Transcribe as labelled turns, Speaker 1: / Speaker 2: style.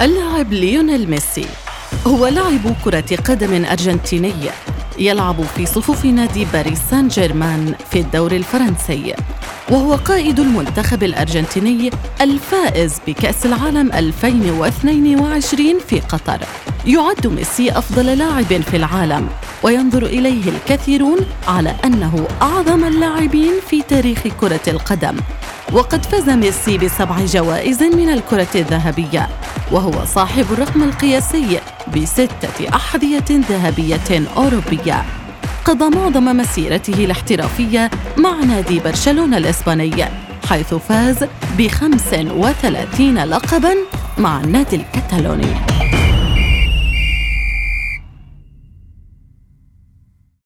Speaker 1: اللاعب ليونيل ميسي. هو لاعب كرة قدم أرجنتيني. يلعب في صفوف نادي باريس سان جيرمان في الدوري الفرنسي. وهو قائد المنتخب الأرجنتيني الفائز بكأس العالم 2022 في قطر. يعد ميسي أفضل لاعب في العالم. وينظر إليه الكثيرون على أنه أعظم اللاعبين في تاريخ كرة القدم. وقد فاز ميسي بسبع جوائز من الكرة الذهبية. وهو صاحب الرقم القياسي بستة أحذية ذهبية أوروبية. قضى معظم مسيرته الاحترافية مع نادي برشلونة الإسباني حيث فاز ب 35 لقباً مع النادي الكتالوني.